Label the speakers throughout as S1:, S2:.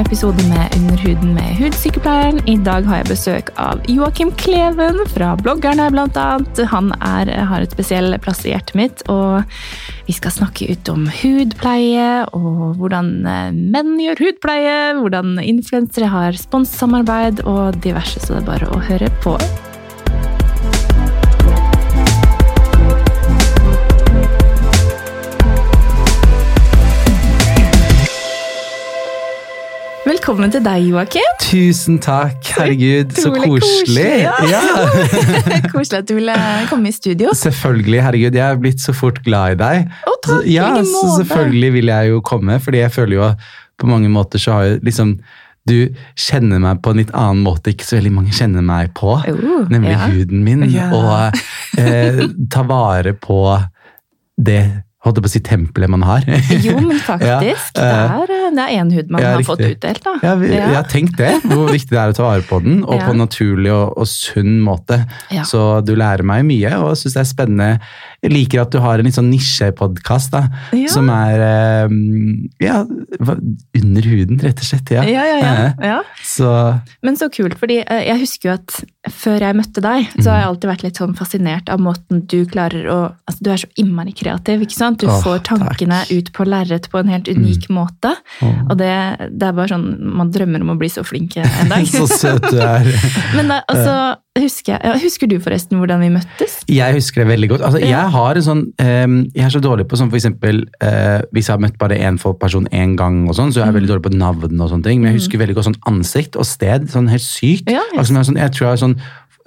S1: episode med Underhuden med hudsykepleieren. I dag har jeg besøk av Joakim Kleven fra bloggerne, blant annet. Han er, har et spesiell plass i hjertet mitt, og vi skal snakke ut om hudpleie og hvordan eh, menn gjør hudpleie, hvordan influensere har sponssamarbeid og diverse, så det er bare å høre på. Velkommen til deg, Joakim.
S2: Tusen takk. Herregud, så koselig.
S1: koselig, ja.
S2: Ja.
S1: Koselig at du ville komme i studio.
S2: Selvfølgelig. Herregud, jeg er blitt så fort glad i deg.
S1: Å, takk,
S2: Så- ja,
S1: i
S2: så selvfølgelig vil jeg jo komme, fordi jeg føler jo på mange måter så har jeg liksom du kjenner meg på en litt annen måte ikke så veldig mange kjenner meg på,
S1: Uh,
S2: nemlig
S1: ja.
S2: huden min.
S1: Ja.
S2: Og eh, ta vare på det holdt på å si tempelet man har.
S1: Jo, men faktisk.
S2: Ja,
S1: det
S2: eh,
S1: er det er én hud man
S2: ja,
S1: har
S2: riktig.
S1: fått utdelt, da.
S2: Ja, vi,
S1: Ja.
S2: Tenkt det, hvor viktig det er å ta vare på den, og på en naturlig og, og sunn måte. Så du lærer meg mye, og syns det er spennende. Jeg liker at du har en litt sånn nisjepodkast, da, som er eh, ja, under huden, rett og slett. Ja.
S1: Ja, ja, ja.
S2: Eh,
S1: ja.
S2: Så
S1: Men så kult, fordi eh, jeg husker jo at før jeg møtte deg, så har jeg alltid vært litt sånn fascinert av måten du klarer å Altså, du er så innmari kreativ, ikke sant? Du
S2: oh,
S1: får tankene
S2: takk. Mm.
S1: ut på lerretet på en helt unik måte.
S2: Oh.
S1: Og det, det er bare sånn Man drømmer om å bli så flink en dag.
S2: så søt du er.
S1: Men da, altså, husker, jeg, husker du forresten hvordan vi møttes?
S2: Jeg husker det veldig godt. Altså,
S1: Ja.
S2: Jeg har en sånn, um, jeg er så dårlig på sånn for eksempel, eh, Hvis jeg har møtt bare én person én gang, og sånn, så er jeg
S1: Mm.
S2: veldig dårlig på navn. og sånne ting, Men jeg husker veldig godt sånn ansikt og sted. sånn Helt sykt.
S1: Ja, ja.
S2: Altså, jeg, sånn, jeg tror jeg har sånn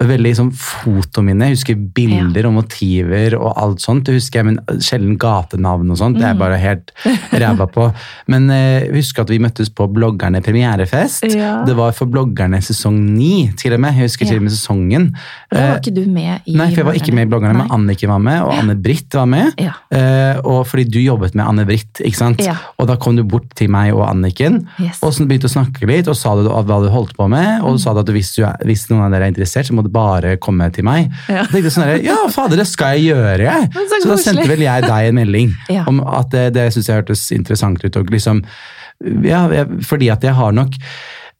S2: veldig sånn fotominne. Jeg husker bilder og motiver og alt sånt. Det husker jeg, men Sjelden gatenavn og sånt. Det er
S1: Mm.
S2: bare helt ræva på. Men eh, jeg husker at vi møttes på Bloggerne premierefest.
S1: Ja.
S2: Det var for Bloggerne sesong ni, til og med. Jeg husker
S1: Ja.
S2: til og med sesongen.
S1: Da
S2: Eh,
S1: var ikke du med i
S2: Nei, for jeg var ikke med i bloggerne, men. Anniken var med, og Anne-Britt var med.
S1: Ja.
S2: Eh, og fordi du jobbet med Anne-Britt, ikke sant?
S1: Ja.
S2: Og da kom du bort til meg og Anniken,
S1: Yes.
S2: og så begynte å snakke litt, og sa du hva du holdt på med, og du sa at hvis, du er, hvis noen av dere er interessert, så må du bare komme til meg.
S1: Ja.
S2: Jeg tenkte sånn ja, fader, det skal jeg gjøre, jeg.
S1: Så
S2: Så da sendte vel jeg deg en melding
S1: Ja.
S2: om at det, det synes jeg hørtes interessant ut, og liksom, ja, fordi at jeg har nok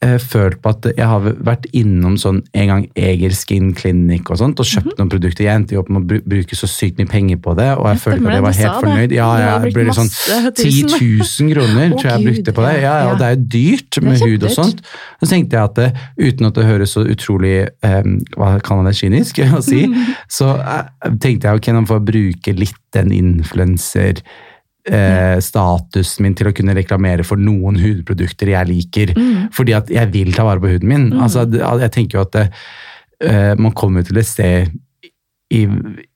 S2: følt på at jeg har vært innom sånn en gang Eger Skin Clinic og sånt, og kjøpt noen produkter. Jeg endte jo opp med å bruke så sykt mye penger på det, og jeg
S1: Ja,
S2: følte at jeg var helt fornøyd. Ja,
S1: Du
S2: jeg ble sånn
S1: masse
S2: 10
S1: tusen.
S2: 000 kroner tror jeg jeg brukte på det. Ja, ja,
S1: ja.
S2: og det er jo dyrt med hud og sånt. Så tenkte jeg at det, uten at det høres så utrolig um, hva kan man det, kynisk å si, så jeg, tenkte jeg ok, nå får jeg bruke litt den influenser eh, statusen min til å kunne reklamere for noen hudprodukter jeg liker.
S1: Mm.
S2: Fordi at jeg vil ta vare på huden min. Altså, jeg tenker jo at eh, man kommer til et sted i,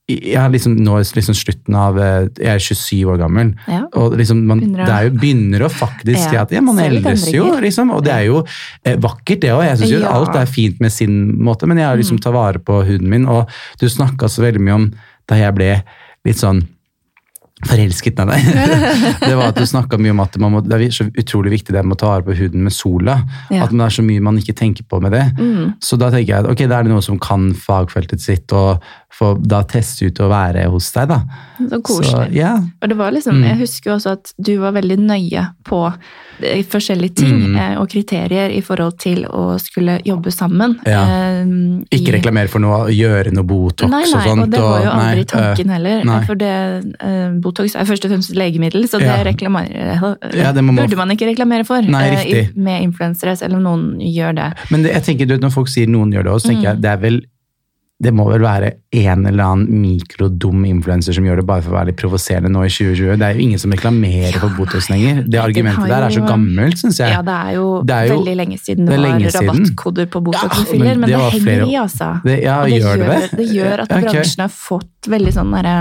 S2: i har liksom nå liksom slutten av eh, Jeg er 27 år gammel.
S1: Ja.
S2: Og liksom man,
S1: Begynner å-
S2: det er jo, begynner å faktisk
S1: Ja,
S2: at ja, Man eldes jo, liksom. Og det er jo eh, vakkert, det òg. Jeg syns jo
S1: Ja.
S2: alt er fint med sin måte, men jeg har
S1: Mm.
S2: liksom tar vare på huden min. Og du snakka så veldig mye om da jeg ble litt sånn forelsket med deg. det var at du snakka mye om at man må, det er så utrolig viktig det med å ta vare på huden med sola.
S1: Ja.
S2: At det er så mye man ikke tenker på med det.
S1: Mm.
S2: Så da tenker jeg at ok, da er det noe som kan fagfeltet sitt, og få da teste ut å være hos deg, da.
S1: Så koselig.
S2: Så, ja.
S1: Og det var liksom,
S2: Mm.
S1: Jeg husker jo også at du var veldig nøye på eh, forskjellige ting
S2: Mm.
S1: eh, og kriterier i forhold til å skulle jobbe sammen.
S2: Ja.
S1: eh, i-
S2: Ikke reklamere for noe, gjøre noe Botox
S1: Nei, nei,
S2: og sånt.
S1: og det var jo
S2: og-
S1: aldri
S2: nei,
S1: tanken heller.
S2: nei.
S1: For det, eh, Botox er først og fremst legemiddel, så det
S2: Ja. Ja, det må
S1: burde man ikke reklamere for
S2: Nei,
S1: eh, med influensere, selv om noen gjør det.
S2: Men det, jeg tenker, du når folk sier noen gjør det også, så tenker
S1: Mm.
S2: jeg det er vel det må vel være en eller annen mikrodum influenser som gjør det bare for å være litt provoserende nå i 2020. Det er jo ingen som reklamerer for Botox lenger. Det argumentet der er så gammelt, syns jeg.
S1: Ja, det er jo,
S2: Det er jo-
S1: veldig lenge siden det,
S2: det
S1: var rabattkoder på Botox og filler,
S2: men
S1: men,
S2: det
S1: det, henger
S2: flere-
S1: i, altså.
S2: Det, ja,
S1: Og det
S2: gjør det
S1: gjør,
S2: det?
S1: det gjør at
S2: okay.
S1: bransjen har fått veldig sånn derre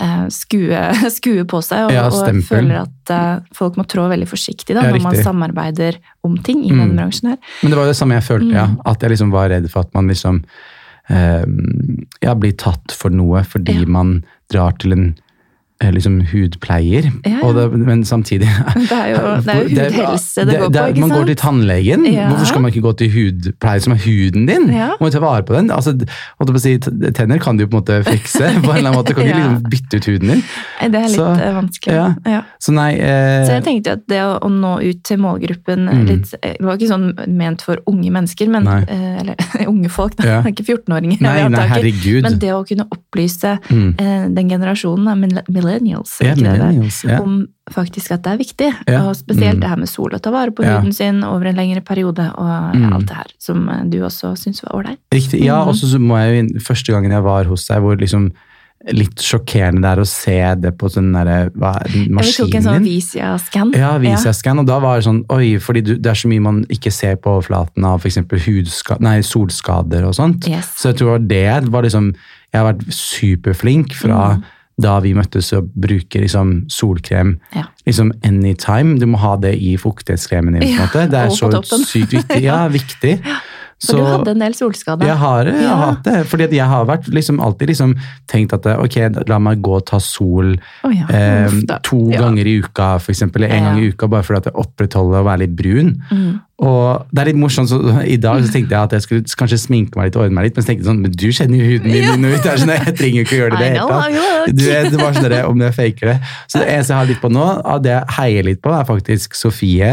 S1: eh, skue, skue på seg, og,
S2: Ja,
S1: og føler at uh, folk må trå veldig forsiktig da,
S2: Ja,
S1: når man samarbeider om ting i
S2: Mm.
S1: denne bransjen her.
S2: Men det var jo det samme jeg følte, ja.
S1: Mm.
S2: At jeg liksom var redd for at man liksom ja, blir tatt for noe fordi
S1: Ja.
S2: man drar til en liksom hudpleier,
S1: Ja, ja.
S2: det, men samtidig
S1: Det er jo, det er jo hudhelse det, går på, ikke sant?
S2: Man går til tannlegen.
S1: Ja.
S2: Hvorfor skal man ikke gå til hudpleier som er huden din?
S1: Ja.
S2: Man må ta vare på den. Altså, si, tenner kan du på en måte fikse på en eller annen måte. Kan
S1: du
S2: liksom bytte ut huden din.
S1: Det er litt
S2: Så,
S1: eh, vanskelig.
S2: Så nei eh,
S1: Så jeg tenkte at det å, nå ut til målgruppen
S2: Mm.
S1: litt, eh, Det var ikke sånn ment for unge mennesker, men, eh, eller unge folk, da. Ikke 14-åringer. jeg
S2: Nei,
S1: vil ha
S2: nei,
S1: tak i.
S2: herregud.
S1: Men det å kunne opplyse
S2: Mm.
S1: eh, den generasjonen, da, millennials,
S2: Ja,
S1: millennials det
S2: ja.
S1: om faktisk at det er viktig.
S2: Ja.
S1: Og spesielt
S2: Mm.
S1: det her med sol, å ta vare på huden sin over en lengre periode, og
S2: Mm.
S1: alt det her som eh, du også syns var ålreit.
S2: Riktig. Ja,
S1: Mhm.
S2: og så må jeg jo Første gangen jeg var hos deg, hvor liksom litt sjokkerende det er å se det på sånn derre hva,
S1: Ja, vi tok en
S2: maskinen
S1: sånn. Visia-scan.
S2: Ja, Visia-scan, og da var det sånn Oi, fordi du, det er så mye man ikke ser på overflaten av f.eks. Solskader og sånt.
S1: Yes.
S2: Så jeg tror det var liksom Jeg har vært superflink fra
S1: Mm.
S2: Da vi møttes og bruker liksom solkrem
S1: Ja.
S2: liksom anytime. Du må ha det i fuktighetskremen din.
S1: Ja.
S2: Det er så sykt viktig. Ja, viktig.
S1: For du hadde en del solskader?
S2: Jeg har, jeg
S1: Ja.
S2: hatt det. Fordi jeg har vært liksom, alltid liksom tenkt at ok, la meg gå og ta sol
S1: oh, ja,
S2: eh, to
S1: Ja.
S2: ganger i uka, eksempel, en gang i uka, bare for at jeg opprettholder å være litt brun.
S1: Mm.
S2: Og det er litt morsomt, så I dag så tenkte jeg at jeg skulle kanskje sminke meg litt og ordne meg litt, men så tenkte jeg sånn, men du kjenner jo huden min nå ut. Er sånn, jeg trenger jo ikke å gjøre det i det
S1: know
S2: hele tatt. Du vet, det sånn om jeg faker det. Så det eneste jeg har litt på nå, av det jeg heier litt på, er faktisk Sofie,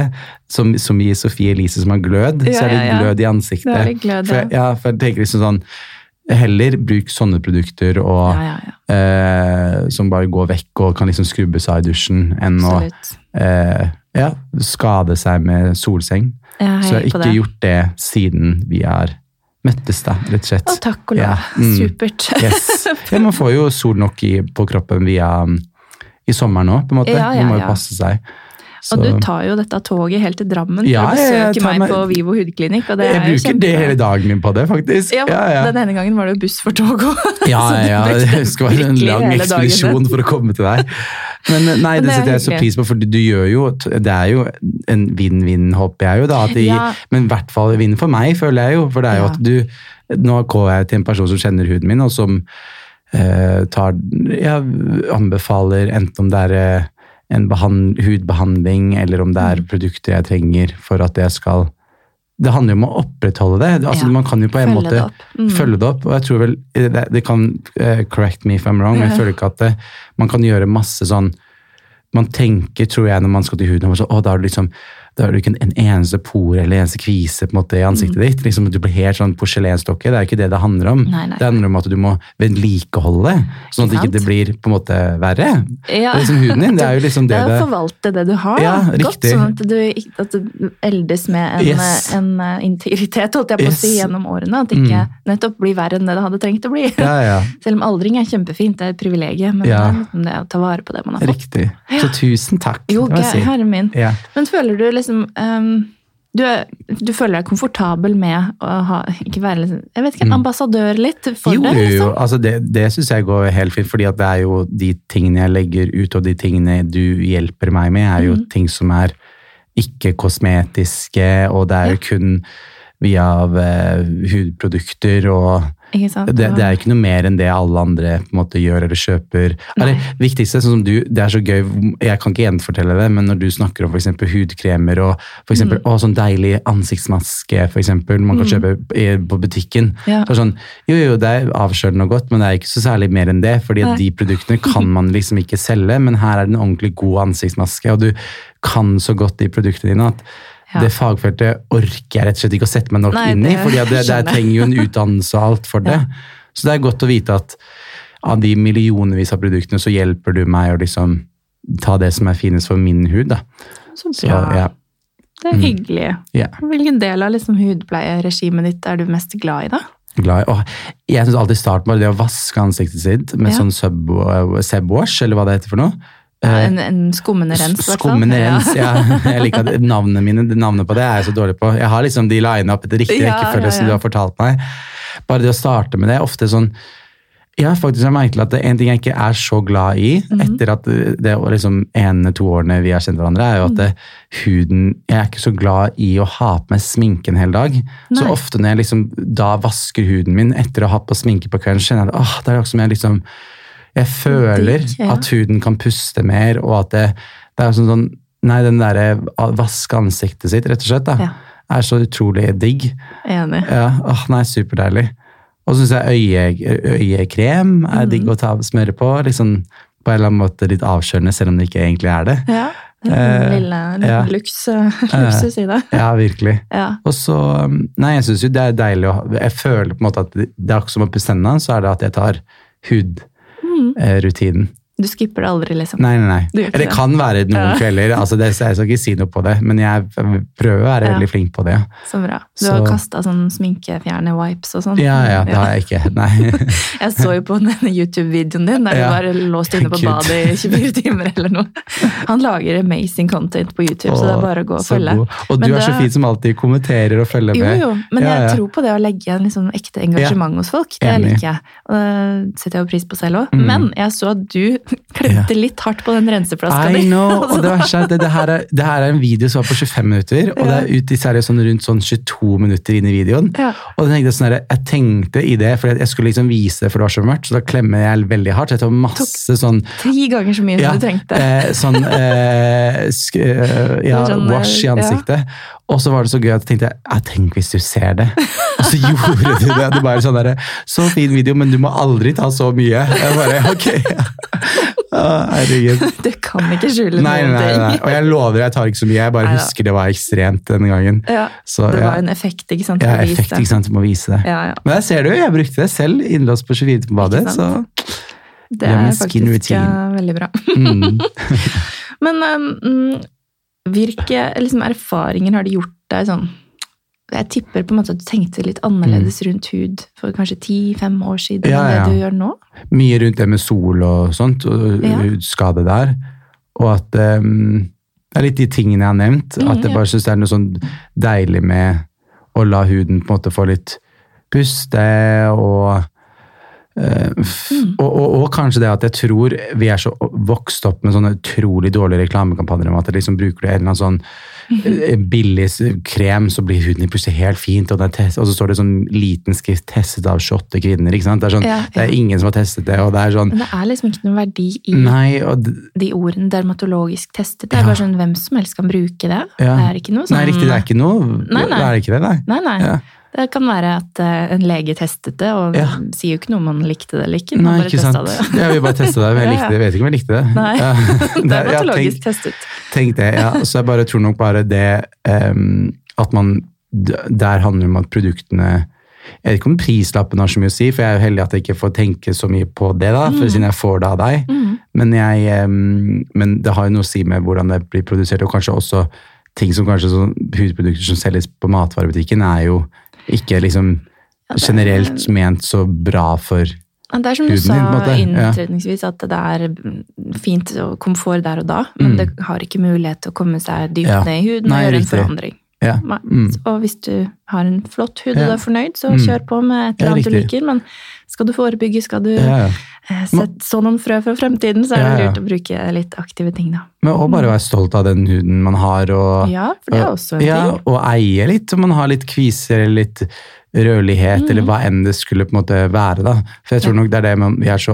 S2: som, som gir Sofie Elise som har glød.
S1: Ja,
S2: så er det
S1: ja, ja.
S2: glød i ansiktet.
S1: Det er litt glød,
S2: for, jeg, ja, for jeg tenker liksom sånn, heller bruk sånne produkter og,
S1: Ja, ja, ja.
S2: eh, som bare går vekk og kan liksom skrubbe seg i dusjen, enn å eh, ja, skade seg med solseng. Så jeg har ikke
S1: det.
S2: gjort det siden vi er møttes, da, rett og slett.
S1: Å, takk og lov.
S2: Ja, mm.
S1: Supert.
S2: Yes. Man får jo sol nok i, på kroppen via um, i sommeren òg, på en måte. Man må jo passe seg.
S1: Og du tar jo dette toget helt til Drammen
S2: Ja,
S1: for å besøke meg på Vivo hudklinikk.
S2: Jeg
S1: er
S2: bruker det hele dagen min på det, faktisk.
S1: Ja,
S2: Ja, ja.
S1: Den ene gangen var det jo buss for tog òg.
S2: Ja, ja, det skal være en lang ekspedisjon for å komme til deg. Men eh, nei,
S1: Men
S2: det
S1: det er
S2: setter jeg så pris på, for du gjør jo Det er jo en vinn-vinn, håper jeg jo, da.
S1: Ja.
S2: Men i hvert fall vinn for meg, føler jeg jo. For det er jo at du Nå går jeg til en person som kjenner huden min, og som eh, tar anbefaler enten om det er eh, en hudbehandling, eller om det er
S1: Mm.
S2: produkter jeg trenger for at jeg skal Det handler jo om å opprettholde det. Altså,
S1: Ja,
S2: Man kan jo på en
S1: følge
S2: måte
S1: det. Mm.
S2: følge det opp. Og jeg tror vel, det, det kan eh, correct me if I'm wrong, men jeg føler ikke at det, man kan gjøre masse sånn Man tenker, tror jeg, når man skal til huden, så, å, da er det liksom da har du ikke en, en eneste por eller en eneste kvise på en måte, i ansiktet ditt. Liksom, du blir helt sånn porselensdokke. Det er ikke det det handler om.
S1: Mm. Nei, nei.
S2: Det handler om at du må vedlikeholde, sånn at det
S1: ikke
S2: blir på en måte verre.
S1: Ja.
S2: Det er liksom huden din, det er jo liksom
S1: Det
S2: det
S1: er å forvalte det du har,
S2: Ja,
S1: da. godt,
S2: riktig.
S1: sånn at du, at du eldes med en,
S2: Yes.
S1: en eh, integritet, holdt jeg på å si, gjennom årene. At det ikke nettopp blir verre enn det det hadde trengt å bli.
S2: Ja, ja.
S1: Selv om aldring er kjempefint, det er et privilegium, men det er å ta vare på det man har fått.
S2: Riktig. Så tusen takk.
S1: Jo, herre min. Men føler du liksom ehm, du, er, du føler deg komfortabel med å ha, ikke være liksom, jeg vet ikke, en ambassadør litt for
S2: Mm. Jo,
S1: det?
S2: jo, jo.
S1: Liksom?
S2: Altså det, det syns jeg går helt fint, fordi det er jo de tingene jeg legger ut, og de tingene du hjelper meg med, er jo
S1: Mm.
S2: ting som er ikke kosmetiske, og det er jo kun via eh, hudprodukter og det, det er ikke noe mer enn det alle andre på en måte gjør eller kjøper.
S1: Nei.
S2: Eller, viktigste, sånn som du, Det er så gøy, jeg kan ikke gjenfortelle det, men når du snakker om for eksempel hudkremer og for eksempel,
S1: Mm.
S2: å, sånn deilig ansiktsmaske for eksempel, man kan kjøpe i, på butikken.
S1: Ja.
S2: Så det sånn, jo, jo, det er avkjølende og godt, men det er ikke så særlig mer enn det. fordi at
S1: Nei.
S2: de produktene kan man liksom ikke selge, men her er det en ordentlig god ansiktsmaske, og du kan så godt de produktene dine at
S1: Ja.
S2: det fagfeltet orker jeg rett og slett ikke å sette meg nok
S1: Nei,
S2: inn i,
S1: skjønner jeg.
S2: trenger jo en utdannelse og alt for det.
S1: Ja.
S2: Så det er godt å vite at av de millionvis av produktene, så hjelper du meg å liksom ta det som er finest for min hud. da.
S1: Så
S2: Så ja.
S1: Det er hyggelig.
S2: ja.
S1: Hvilken del av liksom, hudpleieregimet ditt er du mest glad i, da?
S2: glad i. Åh, jeg syns alltid starten var det å vaske ansiktet sitt med
S1: Ja.
S2: sånn sub, Wash, eller hva det heter for noe.
S1: Ja, en, en skummende rens.
S2: Skummende rens, ja. Jeg liker at navnene mine, navnet på det er jeg så dårlig på. Jeg har liksom de line up etter riktig
S1: Ja,
S2: rekkefølge
S1: ja,
S2: som du har fortalt meg. Bare det å starte med det er ofte sånn ja, faktisk jeg merker at det er en ting jeg ikke er så glad i
S1: Mhm.
S2: etter at det liksom ene-to årene vi har kjent hverandre, er jo at det, huden Jeg er ikke så glad i å ha på meg sminke en hel dag. Så ofte når jeg liksom da vasker huden min etter å ha på sminke på kvelden, kjenner jeg at åh, det er akkurat som jeg liksom Jeg føler
S1: Digg, ja.
S2: at huden kan puste mer, og at det, det er sånn sånn Nei, den derre vaske ansiktet sitt, rett og slett, da,
S1: Ja.
S2: er så utrolig digg.
S1: Enig.
S2: Ja, åh, nei, superdeilig. Og så syns jeg øye, øyekrem er
S1: mm.
S2: digg å ta smøre på. Liksom på en eller annen måte litt avkjølende, selv om det ikke egentlig er det.
S1: Ja. Er
S2: Eh,
S1: en lille, lille
S2: ja.
S1: luks, luksus i det.
S2: Ja, virkelig.
S1: Ja.
S2: Og så um, Nei, jeg syns jo det er deilig å Jeg føler på en måte at det er akkurat som å pusse tennene, så er det at jeg tar
S1: Mm.
S2: hudrutinen.
S1: Du skipper det aldri, liksom.
S2: Nei, nei, nei. Det
S1: det.
S2: kan være noen
S1: Ja.
S2: kvelder. altså det, Jeg skal ikke si noe på det, men jeg prøver å være
S1: Ja.
S2: veldig flink på det.
S1: Så bra. Du
S2: Så-
S1: har kasta sånn sminkefjerne-wipes og sånn.
S2: Ja, ja, det har jeg ikke. Nei.
S1: Jeg så jo på den YouTube-videoen din der du bare låst inne på
S2: Gud.
S1: badet i 24 timer eller noe. Han lager amazing content på YouTube, så det er bare å gå og følge.
S2: god. Og
S1: Men
S2: du er så fin som alltid kommenterer og følger med.
S1: jo, jo,
S2: men
S1: jeg tror på det å legge en liksom ekte engasjement hos folk. Det
S2: Enig.
S1: liker jeg. Og det setter jeg jo pris på selv òg.
S2: Mm.
S1: Men jeg så at du klemte litt hardt på den renseflaska
S2: I
S1: di.
S2: og det verste er at det, det, her er, det her er en video som var på 25 minutter, og det er ut i seriøst sånn rundt sånn 22 minutter inn i videoen.
S1: Ja.
S2: Og jeg tenkte, sånn her, jeg tenkte i det, for jeg skulle liksom vise det, for det var så mørkt, så da klemmer jeg veldig hardt. Jeg tar masse sånn
S1: Ti ganger så mye
S2: ja,
S1: som du trengte.
S2: eh, sånn eh, sk, eh, ja,
S1: sånn, eh,
S2: wash i
S1: ja.
S2: ansiktet. Og så var det så gøy at jeg tenkte ja, tenk hvis du ser det. Og så gjorde du det. Du bare sånn der, Så fin video, men du må aldri ta så mye. Jeg bare, ok. Herregud.
S1: Du kan ikke skjule
S2: Nei,
S1: noen
S2: nei,
S1: ting.
S2: nei. Og jeg lover, jeg tar ikke så mye. Jeg bare
S1: nei,
S2: husker det var ekstremt denne gangen.
S1: Ja,
S2: Så
S1: det
S2: ja,
S1: var en effekt, ikke sant?
S2: ja effekt, ikke sant. Du må vise det.
S1: Ja, ja.
S2: Men der ser du, jeg brukte det selv innlåst på 24 på badet. Så?
S1: Det er faktisk ja, veldig bra.
S2: mm.
S1: Men um, hvilke liksom, erfaringer har det gjort deg sånn Jeg tipper på en måte at du tenkte litt annerledes rundt hud for kanskje 10-5 år siden
S2: Mm. Ja,
S1: enn det du gjør nå?
S2: mye rundt det med sol og sånt, og
S1: Ja.
S2: hudskade der. Og at um, det er litt de tingene jeg har nevnt.
S1: Mm,
S2: at jeg bare syns det er noe sånn deilig med å la huden på en måte få litt puste, og Uh,
S1: Mm.
S2: og, og, og kanskje det at jeg tror vi er så vokst opp med sånne utrolig dårlige reklamekampanjer om at jeg liksom bruker det en eller annen sånn billig krem, så blir huden din plutselig helt fint, og, den test, og så står det sånn liten skrift 'testet av 28 kvinner'. ikke sant? Det er, sånn,
S1: Ja,
S2: det er ingen som har testet det, og det er sånn
S1: Men det er liksom ikke noen verdi i
S2: Nei,
S1: de ordene dermatologisk testet. Det er
S2: Ja.
S1: bare sånn hvem som helst kan bruke det.
S2: Ja.
S1: Det er ikke noe sånn
S2: nei, riktig, det er ikke noe
S1: Nei, nei.
S2: Det er ikke det, nei.
S1: Nei, nei.
S2: Ja.
S1: Det kan være at eh, en lege testet det, og
S2: Ja.
S1: sier jo ikke noe om man likte det eller ikke. Man
S2: Nei, ikke sant. Jeg vil bare teste det, men jeg likte det. Jeg vet ikke om jeg likte det.
S1: Nei,
S2: Ja.
S1: Det er
S2: ja,
S1: patologisk
S2: tenk,
S1: testet.
S2: tenk det, ja. Så jeg bare tror nok bare det um, at man Der handler det om at produktene Jeg vet ikke om prislappen har så mye å si, for jeg er jo heldig at jeg ikke får tenke så mye på det, da, for siden jeg får det av deg.
S1: Mm.
S2: Men, jeg, men det har jo noe å si med hvordan det blir produsert, og kanskje også ting som kanskje sånn hudprodukter som selges på matvarebutikken, er jo ikke liksom
S1: Ja, det er-
S2: generelt ment så bra for
S1: Ja, Det er som du sa
S2: din,
S1: innledningsvis, at det er fint og komfort der og da, men
S2: Mm.
S1: det har ikke mulighet til å komme seg dypt ned i huden
S2: Nei,
S1: og gjøre en forandring.
S2: Ja. Mm.
S1: Og hvis du har en flott hud og du er fornøyd, så
S2: Mm.
S1: kjør på med et eller annet du liker. Men skal du forebygge, skal du
S2: Ja, ja.
S1: eh, sette så noen frø for fremtiden, så er det lurt å bruke litt aktive ting, da.
S2: Men å bare være stolt av den huden man har, og,
S1: Ja, for det er også en
S2: ja,
S1: ting.
S2: og eie litt, om man har litt kviser eller litt rødlighet,
S1: Mm.
S2: eller hva enn det skulle på en måte være. da. For jeg tror nok det er det man, vi er så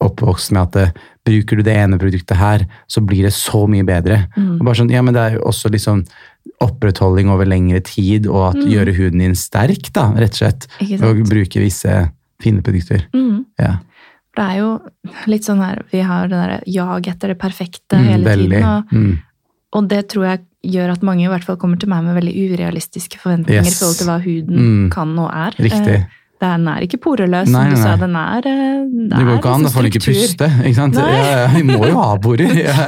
S2: oppvokst med at det, bruker du det ene produktet her, så blir det så mye bedre.
S1: Mm.
S2: Bare sånn, ja, men Det er jo også litt sånn opprettholding over lengre tid, og at
S1: Mm.
S2: gjøre huden din sterk, da, rett og slett. Og bruke visse fine produkter.
S1: Mm.
S2: Ja.
S1: For det er jo litt sånn her, vi har det derre jag etter det perfekte
S2: Mm,
S1: hele
S2: veldig.
S1: tiden. Og,
S2: Mm.
S1: og det tror jeg gjør at mange i hvert fall kommer til meg med veldig urealistiske forventninger
S2: Yes.
S1: i forhold til hva huden
S2: Mm.
S1: kan og er.
S2: Riktig.
S1: Eh, Den er ikke poreløs,
S2: Nei,
S1: som du
S2: nei,
S1: sa. Den er, eh, det
S2: Det går
S1: er
S2: ikke an, da
S1: liksom
S2: får den ikke puste. ikke sant?
S1: Nei.
S2: Ja, ja, vi må jo ha. Ja.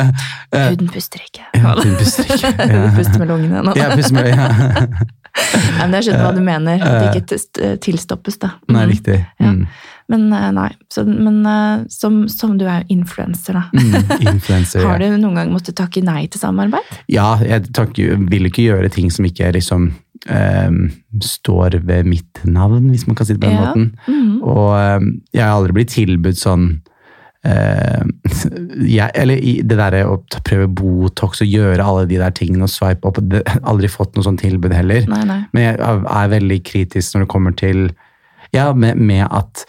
S2: Eh,
S1: Huden puster ikke.
S2: Ja, den puster ikke. Ja.
S1: Du puster med lungene nå.
S2: Ja, puster med ja.
S1: Nei, men jeg skjønner hva du mener. At det ikke tilstoppes, da.
S2: Nei,
S1: Mm.
S2: riktig.
S1: Ja.
S2: Mm.
S1: Men eh, nei. Så, men eh, som, som du er jo influenser, da.
S2: Mm. Influencer.
S1: Har du noen gang måttet takke nei til samarbeid?
S2: Ja, jeg takker, vil ikke gjøre ting som ikke liksom ehm, står ved mitt navn, hvis man kan si det på den
S1: Ja.
S2: måten.
S1: Mhm.
S2: Og ehm, jeg har aldri blitt tilbudt sånn ehm, jeg, Eller det derre å prøve Botox og gjøre alle de der tingene og swipe opp. Det, aldri fått noe sånt tilbud heller.
S1: Nei, nei.
S2: Men jeg er veldig kritisk når det kommer til Ja, med, med at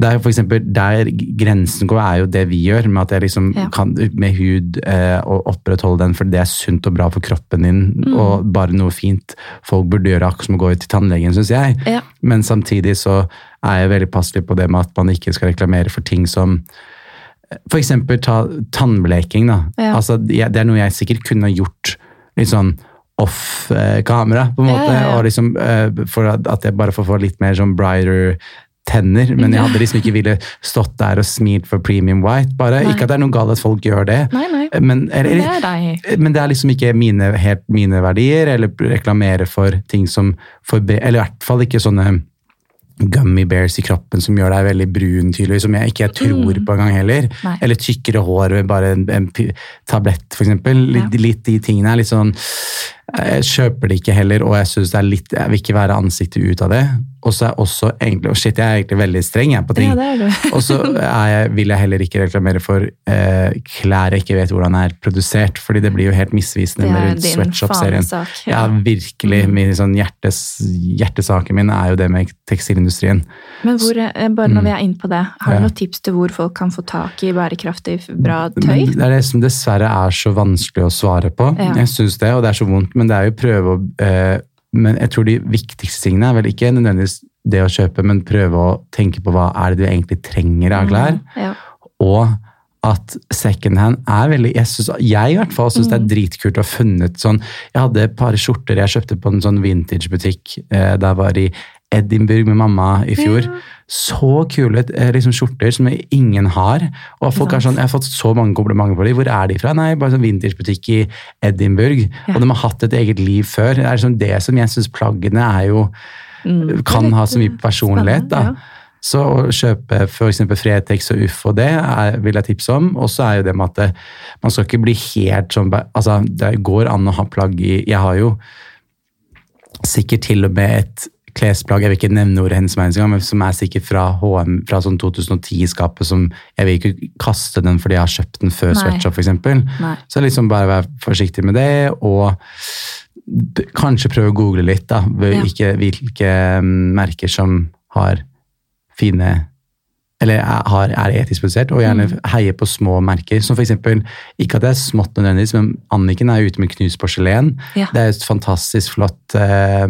S2: det er for eksempel, Der grensen går, er jo det vi gjør, med at jeg liksom
S1: Ja.
S2: kan med hud eh, og opprettholde den, for det er sunt og bra for kroppen din,
S1: Mm.
S2: og bare noe fint folk burde gjøre, akkurat som å gå ut til tannlegen, syns jeg.
S1: Ja.
S2: Men samtidig så er jeg veldig passelig på det med at man ikke skal reklamere for ting som For eksempel ta tannbleking, da.
S1: Ja.
S2: Altså, det er noe jeg sikkert kunne gjort litt sånn off eh, kamera, på en måte.
S1: ja, ja.
S2: Og liksom, eh, for at jeg bare får få litt mer sånn brighter tenner. Men jeg hadde liksom ikke ville stått der og smilt for premium white. bare.
S1: Nei.
S2: Ikke at det er noe galt at folk gjør det.
S1: Nei, nei.
S2: Men, eller,
S1: Men det er deg.
S2: men det er liksom ikke mine, helt mine verdier, eller reklamere for ting som forbe- Eller i hvert fall ikke sånne gummy bears i kroppen som gjør deg veldig brun, tydelig, som jeg ikke tror på engang heller.
S1: Mm.
S2: Eller tykkere hår ved bare en, en tablett, eksempel. Litt,
S1: Ja.
S2: litt de tingene er litt sånn Jeg kjøper det ikke heller, og jeg synes det er litt Jeg vil ikke være ansiktet ut av det. Og så er jeg også egentlig og Shit, jeg er egentlig veldig streng jeg, på ting.
S1: Ja.
S2: Og så vil jeg heller ikke reklamere for eh, klær jeg ikke vet hvordan er produsert, fordi det blir jo helt misvisende med rundt sweatshop-serien.
S1: fanesak.
S2: Ja, virkelig. Min sånn hjertes, hjertesaken min er jo det med tekstilindustrien.
S1: Men hvor, eh, bare når
S2: Mm.
S1: vi er inne på det, har du
S2: Ja.
S1: noen tips til hvor folk kan få tak i bærekraftig, bra
S2: Men
S1: tøy?
S2: det er det som dessverre er så vanskelig å svare på.
S1: Ja.
S2: Jeg synes det, og det er så vondt, men det er jo prøve å eh, Men jeg tror de viktigste tingene er vel ikke nødvendigvis det å kjøpe, men prøve å tenke på hva er det du egentlig trenger av klær.
S1: Mm, Ja.
S2: Og at second hand er veldig Jeg, synes, jeg i hvert fall syns det er dritkult å ha funnet sånn Jeg hadde et par skjorter jeg kjøpte på en sånn vintagebutikk eh, da jeg var i Edinburgh med mamma i fjor.
S1: Ja.
S2: Så kule eh, liksom, skjorter som ingen har. Og folk er sånn, Jeg har fått så mange komplimenter på dem. Hvor er de fra? Nei, bare sånn vintagebutikk i Edinburgh.
S1: Ja.
S2: Og de har hatt et eget liv før. Det er liksom det som jeg syns plaggene er jo
S1: Mm,
S2: kan
S1: det er
S2: ha så mye personlighet. da. Så å kjøpe f.eks. Fretex og Uff og det er, vil jeg tipse om. Og så er jo det med at man skal ikke bli helt sånn altså Det går an å ha plagg i Jeg har jo sikkert til og med et klesplagg, jeg vil ikke nevne ordet hennes meg engang, men som er sikkert fra HM fra sånn 2010-skapet, som jeg vil ikke kaste den fordi jeg har kjøpt den før
S1: Nei.
S2: Sweatshop, f.eks. Så liksom bare være forsiktig med det, og kanskje prøve å google litt, da.
S1: Ja.
S2: Hvilke, hvilke mm, merker som har fine eller er, er etisk produsert, og gjerne
S1: Mm.
S2: heie på små merker. Som eksempel, ikke at det er smått nødvendigvis, men Anniken er ute med knust porselen.
S1: Ja.
S2: Det er et fantastisk flott eh,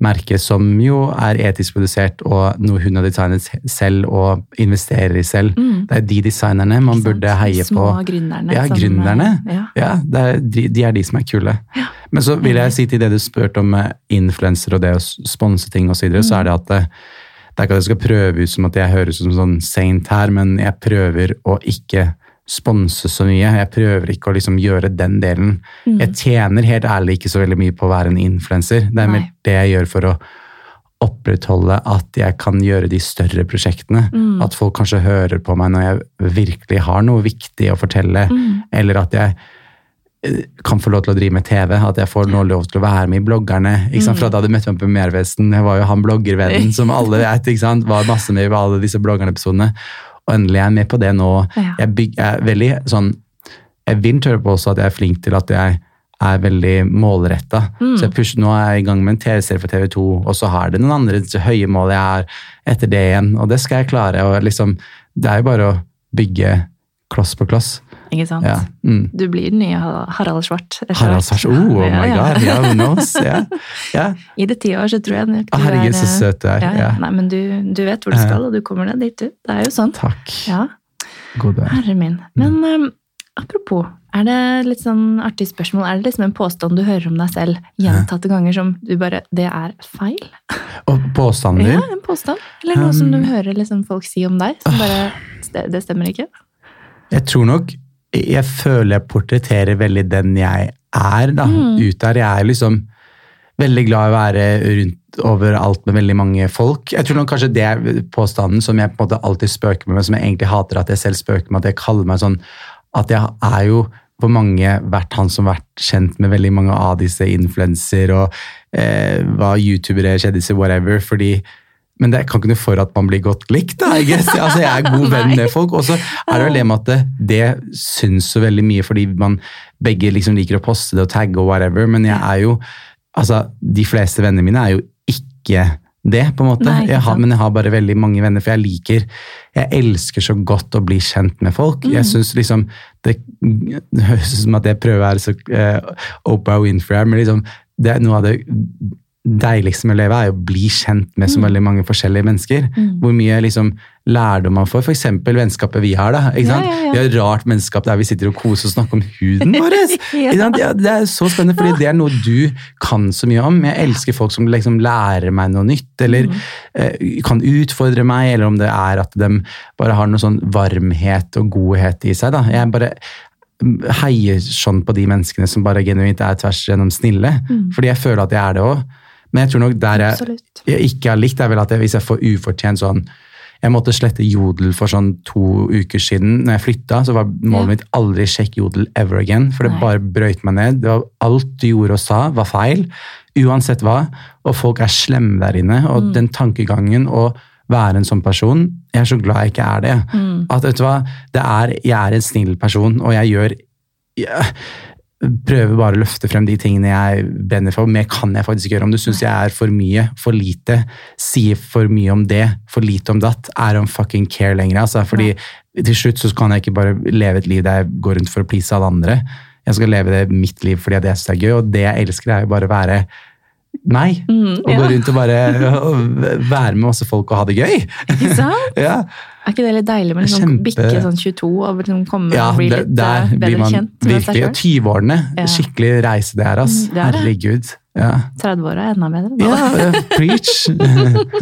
S2: merke som jo er etisk produsert, og noe hun har designet selv og investerer i selv.
S1: Mm.
S2: Det er de designerne man burde heie
S1: Små
S2: på.
S1: gründerne.
S2: Ja,
S1: som, eh,
S2: gründerne.
S1: Ja.
S2: Ja, er, de, de er de som er kule. Men så vil jeg si til det du spurte om influensere og det å sponse ting osv., så, videre, så er det at det, det er ikke at jeg skal prøve ut som at jeg høres ut som sånn saint her, men jeg prøver å ikke sponse så mye. Jeg prøver ikke å liksom gjøre den delen.
S1: Mm.
S2: Jeg tjener helt ærlig ikke så veldig mye på å være en influenser. Det er mer det jeg gjør for å opprettholde at jeg kan gjøre de større prosjektene.
S1: Mm.
S2: At folk kanskje hører på meg når jeg virkelig har noe viktig å fortelle,
S1: Mm.
S2: eller at jeg eh, kan få lov til å drive med TV, at jeg får nå lov til å være med i bloggerne. sant? Fra da du møtte meg på Mervesten, jeg var jo han bloggervennen som alle vet, var masse med i alle disse bloggernepisodene. Og endelig er jeg med på det nå.
S1: Ja.
S2: Jeg, byg, jeg er veldig sånn Jeg vil tørre på også at jeg er flink til at jeg er veldig målretta.
S1: Mm.
S2: Så jeg pusher, nå er jeg i gang med en TV-serie for TV2, og så har det noen andre høye mål jeg har etter det igjen, og det skal jeg klare. og liksom, Det er jo bare å bygge kloss på kloss.
S1: Ikke sant?
S2: Ja. Mm.
S1: Du blir den nye Harald Svart.
S2: Harald Svart, oh, oh my god, yeah, who knows? Ja, ja.
S1: I det ti år så tror jeg nok du
S2: ah, herregud, så
S1: eh,
S2: søt du er.
S1: Ja, ja. Nei, men du, du vet hvor du skal, og du kommer deg dit, du. Det er jo sånn.
S2: Takk.
S1: Ja,
S2: God er.
S1: herre min. Men um, apropos, er det litt sånn artig spørsmål? Er det liksom en påstand du hører om deg selv gjentatte ganger som du bare Det er feil?
S2: Og påstander?
S1: Ja, en påstand. Eller noe som du
S2: Um,
S1: hører liksom folk si om deg, som bare Det, det stemmer ikke?
S2: Jeg tror nok Jeg føler jeg portretterer veldig den jeg er, da.
S1: Mm.
S2: Ut der. Jeg er liksom veldig glad i å være rundt overalt med veldig mange folk. Jeg tror kanskje det er påstanden som jeg på en måte alltid spøker med, men som jeg egentlig hater at jeg selv spøker med, at jeg kaller meg sånn At jeg er jo på mange vært han som har vært kjent med veldig mange av disse influenser og eh, var youtubere, kjendiser, whatever. fordi men det kan ikke noe for at man blir godt likt. da, Jeg. Altså, jeg er god venn med folk. Og så er det vel det med at det, det syns så veldig mye fordi man begge liksom liker å poste det og tagge og whatever, men jeg er jo altså, De fleste vennene mine er jo ikke det, på en måte.
S1: Nei,
S2: jeg har, men jeg har bare veldig mange venner, for jeg liker Jeg elsker så godt å bli kjent med folk.
S1: Mm.
S2: Jeg synes liksom Det, det høres ut som at jeg prøver å være så uh, Oprah Winfrey, men liksom, det er noe av det deiligste med å leve, er å bli kjent med så
S1: Mm.
S2: veldig mange forskjellige mennesker. Hvor mye liksom lærdom man får. F.eks. vennskapet vi har. da, ikke sant?
S1: ja, ja.
S2: Vi har et rart vennskap der vi sitter og koser og snakker om huden vår.
S1: Ja.
S2: Ja, det er så spennende, fordi det er noe du kan så mye om. Jeg elsker folk som liksom lærer meg noe nytt, eller
S1: Mm.
S2: eh, kan utfordre meg, eller om det er at de bare har noe sånn varmhet og godhet i seg. da. Jeg bare heier sånn på de menneskene som bare genuint er tvers gjennom snille. Fordi jeg føler at jeg er det òg. Men jeg tror nok der jeg, jeg ikke har likt, er vel at jeg, hvis jeg får ufortjent sånn Jeg måtte slette Jodel for sånn to uker siden. Når jeg flytta, så var målet
S1: Ja.
S2: mitt aldri sjekk Jodel ever again. For det
S1: Nei.
S2: bare brøyt meg ned. Det var, alt du gjorde og sa, var feil. Uansett hva. Og folk er slemme der inne. Og
S1: Mm.
S2: den tankegangen å være en sånn person Jeg er så glad jeg ikke er det.
S1: Mm.
S2: At vet du hva, det er, Jeg er en snill person, og jeg gjør jeg prøver bare å løfte frem de tingene jeg brenner for. Mer kan jeg faktisk ikke gjøre. Om du syns jeg er for mye, for lite, sier for mye om det, for lite om datt, I don't fucking care lenger. Altså, fordi til slutt så kan jeg ikke bare leve et liv der jeg går rundt for å please alle andre. Jeg skal leve det mitt liv fordi det er gøy, og det jeg elsker er jo bare å være meg.
S1: Mm,
S2: og
S1: ja.
S2: gå rundt og bare og være med masse folk og ha det gøy.
S1: Ikke sant?
S2: ja.
S1: Er ikke det litt deilig med liksom
S2: Kjempe-
S1: bikke sånn 22 og liksom komme
S2: Ja,
S1: og bli
S2: det-
S1: litt
S2: der
S1: eh,
S2: blir
S1: bedre
S2: man
S1: kjent med seg
S2: virkelig. Og
S1: selv?
S2: 20-årene.
S1: Ja.
S2: Skikkelig reise det her, ass.
S1: Mm, det er det.
S2: Herregud. Ja,
S1: 30-åra er enda bedre. da.
S2: ja eh, preach.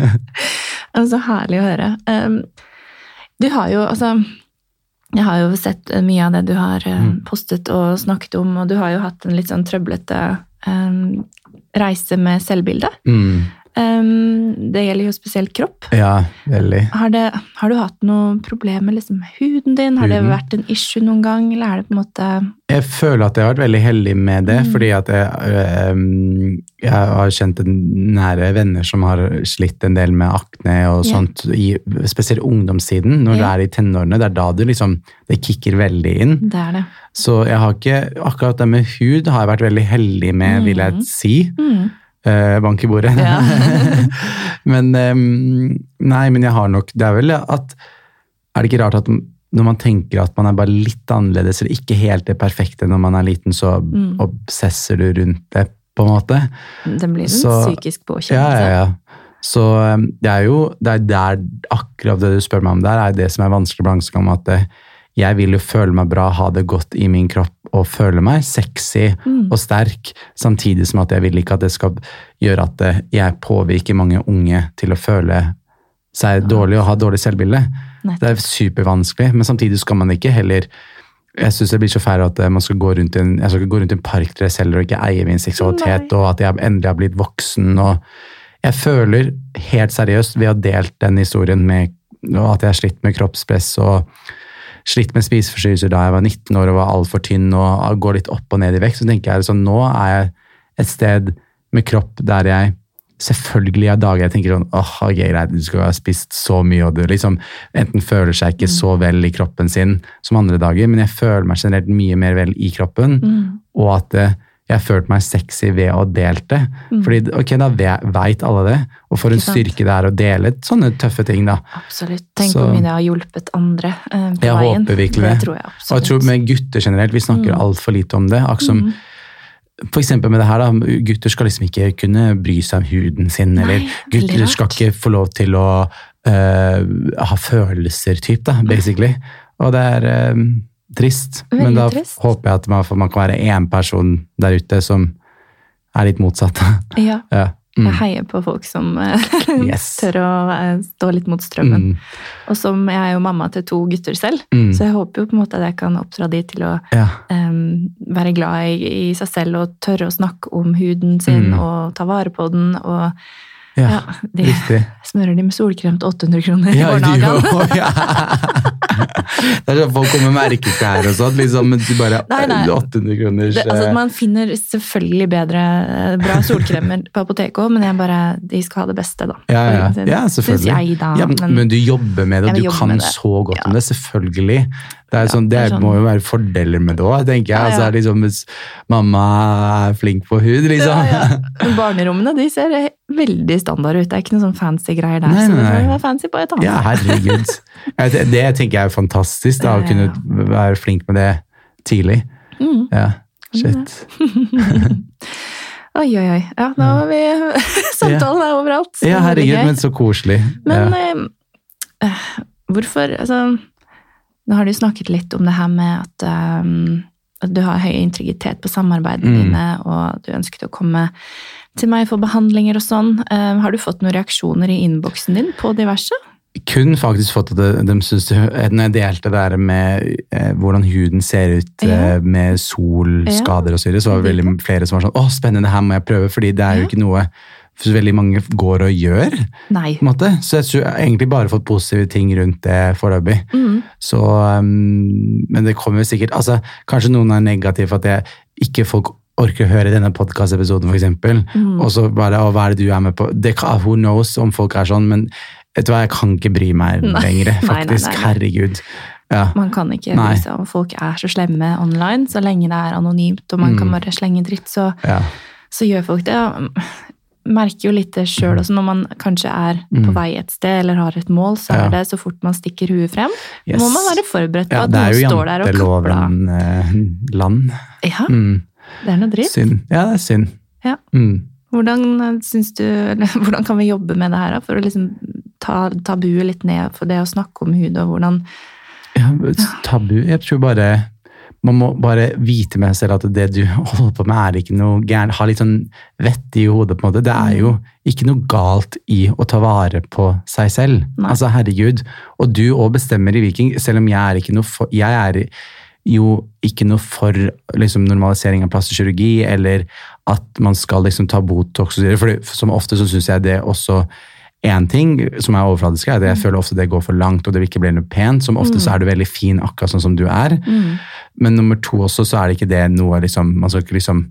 S1: Så herlig å høre. Um, du har jo, altså Jeg har jo sett mye av det du har eh,
S2: Mm.
S1: postet og snakket om, og du har jo hatt en litt sånn trøblete um, reise med selvbildet.
S2: Mm.
S1: Um, det gjelder jo spesielt kropp.
S2: Ja, veldig.
S1: Har, det, har du hatt noe problem med liksom huden din? Har det vært en issue noen gang, eller er det på en måte
S2: Jeg føler at jeg har vært veldig heldig med det,
S1: Mm.
S2: fordi at jeg, øhm, jeg har kjent en nære venner som har slitt en del med akne og
S1: Ja.
S2: sånt, i, spesielt ungdomssiden. når du er i tenårene. Det er da du liksom, det kicker veldig inn.
S1: Det er det.
S2: Så jeg har ikke, akkurat det med hud har jeg vært veldig heldig med, vil jeg
S1: Mm.
S2: si.
S1: Mm.
S2: Eh, bank i bordet.
S1: Ja.
S2: men nei, men jeg har nok Det er vel at Er det ikke rart at når man tenker at man er bare litt annerledes, eller ikke helt det perfekte når man er liten, så
S1: Mm.
S2: obsesser du rundt det, på en måte?
S1: Det blir en
S2: Så-
S1: psykisk påkjennelse.
S2: Ja, ja, ja. Så det er jo det er der akkurat det du spør meg om der, er det som er vanskelig balansegang at eh, jeg vil jo føle meg bra, ha det godt i min kropp og føle meg sexy
S1: Mm.
S2: og sterk, samtidig som at jeg vil ikke at det skal gjøre at eh, jeg påvirker mange unge til å føle seg dårlig og ha dårlig selvbilde. Det er supervanskelig, men samtidig skal man ikke heller jeg synes det blir så feil at eh, man skal gå rundt i en, jeg skal ikke gå rundt i en parkdress heller og ikke eie min seksualitet,
S1: Nei.
S2: og at jeg endelig har blitt voksen. og Jeg føler helt seriøst, ved å ha delt den historien med og at jeg har slitt med kroppspress og slitt med spiseforstyrrelser da jeg var 19 år og var altfor tynn og går litt opp og ned i vekt, så tenker jeg sånn, nå er jeg et sted med kropp der jeg selvfølgelig har dager jeg tenker sånn åh, ok, greit, du skulle ha spist så mye, og du liksom enten føler seg ikke så vel i kroppen sin som andre dager, men jeg føler meg generelt mye mer vel i kroppen,
S1: Mm.
S2: og at eh, jeg har følt meg sexy ved å ha delt det. Fordi ok, da veit alle det, og for en
S1: Mm.
S2: Styrke det er å dele sånne tøffe ting, da.
S1: Absolutt. Tenk
S2: Så-
S1: mye det har hjulpet andre eh, på
S2: Jeg
S1: veien.
S2: håper virkelig
S1: det. tror jeg
S2: Og jeg tror med gutter generelt, vi snakker
S1: Mm.
S2: altfor lite om det. Akkurat som for eksempel med det her da, Gutter skal liksom ikke kunne bry seg om huden sin.
S1: Nei,
S2: eller Gutter skal ikke få lov til å uh, ha følelser, typ, da, basically. Og det er eh, trist.
S1: Veldig
S2: Men da
S1: trist.
S2: håper jeg at man, man kan være én person der ute som er litt motsatt.
S1: Ja,
S2: ja.
S1: jeg
S2: Mm.
S1: heier på folk som eh,
S2: Yes.
S1: tør å eh, stå litt mot strømmen.
S2: Mm.
S1: Og som jeg er jo mamma til to gutter selv,
S2: Mm.
S1: så jeg håper jo på en måte at jeg kan oppdra de til å
S2: Ja.
S1: um, være glad i, i seg selv og tørre å snakke om huden sin
S2: Mm.
S1: og ta vare på den. Og
S2: ja.
S1: ja, de smører de med solkrem til 800 kroner i barnehagen.
S2: jo, ja. Det er sånn Folk kommer med merkeklær og sånn, liksom, men du bare
S1: Nei, nei.
S2: 800 kroner
S1: Det, altså,
S2: eh,
S1: man finner selvfølgelig bedre, eh, bra solkremer på apoteket òg, men jeg bare, de skal ha det beste, da.
S2: ja, ja, ja, selvfølgelig.
S1: jeg, da.
S2: ja, men,
S1: men,
S2: du jobber med det, og du kan
S1: det.
S2: så godt om det. Selvfølgelig. Det, er sånn, det,
S1: det er sånn-
S2: må jo være fordeler med det òg, tenker jeg. Altså, liksom, hvis mamma er flink på hud, liksom.
S1: Barnerommene de ser veldig standard ut. Det er ikke noe sånn fancy greier der.
S2: Nei,
S1: så det være fancy på et annet.
S2: Ja, herregud. Det tenker jeg er fantastisk, da, å kunne være flink med det tidlig.
S1: Mm.
S2: Ja, shit.
S1: Oi, oi, oi. Ja, nå har vi Samtalen er overalt.
S2: Ja,
S1: er
S2: herregud, men så koselig.
S1: Men
S2: ja.
S1: eh, hvorfor Altså, nå har du snakket litt om det her med at, um, at du har høy integritet på samarbeidene
S2: Mm.
S1: dine, og du ønsket å komme til meg for behandlinger og sånn. Eh, har du fått noen reaksjoner i innboksen din på diverse?
S2: Kun faktisk fått at de, de synes det, Når jeg delte det der med eh, hvordan huden ser ut eh, med solskader og så videre, så var det veldig flere som var sånn Å, spennende, her må jeg prøve, fordi det er jo ikke noe så veldig mange går og gjør.
S1: Nei.
S2: Så jeg tror jeg har egentlig bare fått positive ting rundt det foreløpig.
S1: Mm.
S2: Så, um, men det kommer sikkert altså, Kanskje noen er negative for at jeg, ikke folk orker å høre denne podkastepisoden, f.eks.
S1: Mm.
S2: Og så bare Å, hva er det du er med på? Det, who knows om folk er sånn, men vet du hva, jeg kan ikke bry meg lenger,
S1: faktisk. nei, nei, nei.
S2: Herregud. Ja.
S1: Man kan ikke bry seg om folk er så slemme online, så lenge det er anonymt og man kan
S2: Mm.
S1: bare slenge dritt, så,
S2: ja.
S1: så gjør folk det. Merker jo litt det sjøl også, når man kanskje er på
S2: Mm.
S1: vei et sted eller har et mål, så er det så fort man stikker huet frem.
S2: Yes.
S1: Må man være forberedt på at
S2: er
S1: noen står der og kapper av.
S2: janteloven eh, land.
S1: Ja,
S2: Mm.
S1: det er noe dritt.
S2: Synd. Ja, det er synd.
S1: Ja.
S2: Mm.
S1: Hvordan eh, du, eller hvordan kan vi jobbe med det her for å liksom ta tabuet litt ned for det å snakke om hud, og hvordan
S2: Ja, tabu Jeg tror bare man må bare vite med seg selv at det du holder på med, er ikke noe gærent. Ha litt sånn vett i hodet, på en måte. Det er jo ikke noe galt i å ta vare på seg selv.
S1: Nei.
S2: Altså, herregud. Og du òg bestemmer i Viking, selv om jeg er ikke noe for Jeg er jo ikke noe for liksom, normalisering av plastisk kirurgi, eller at man skal liksom ta Botox og så videre. For som ofte så syns jeg det også Én ting som er overfladisk, er at jeg føler ofte det går for langt, og det vil ikke bli noe pent. Som ofte så er du veldig fin akkurat sånn som du er. Men nummer to også, så er det ikke det noe liksom Man skal ikke liksom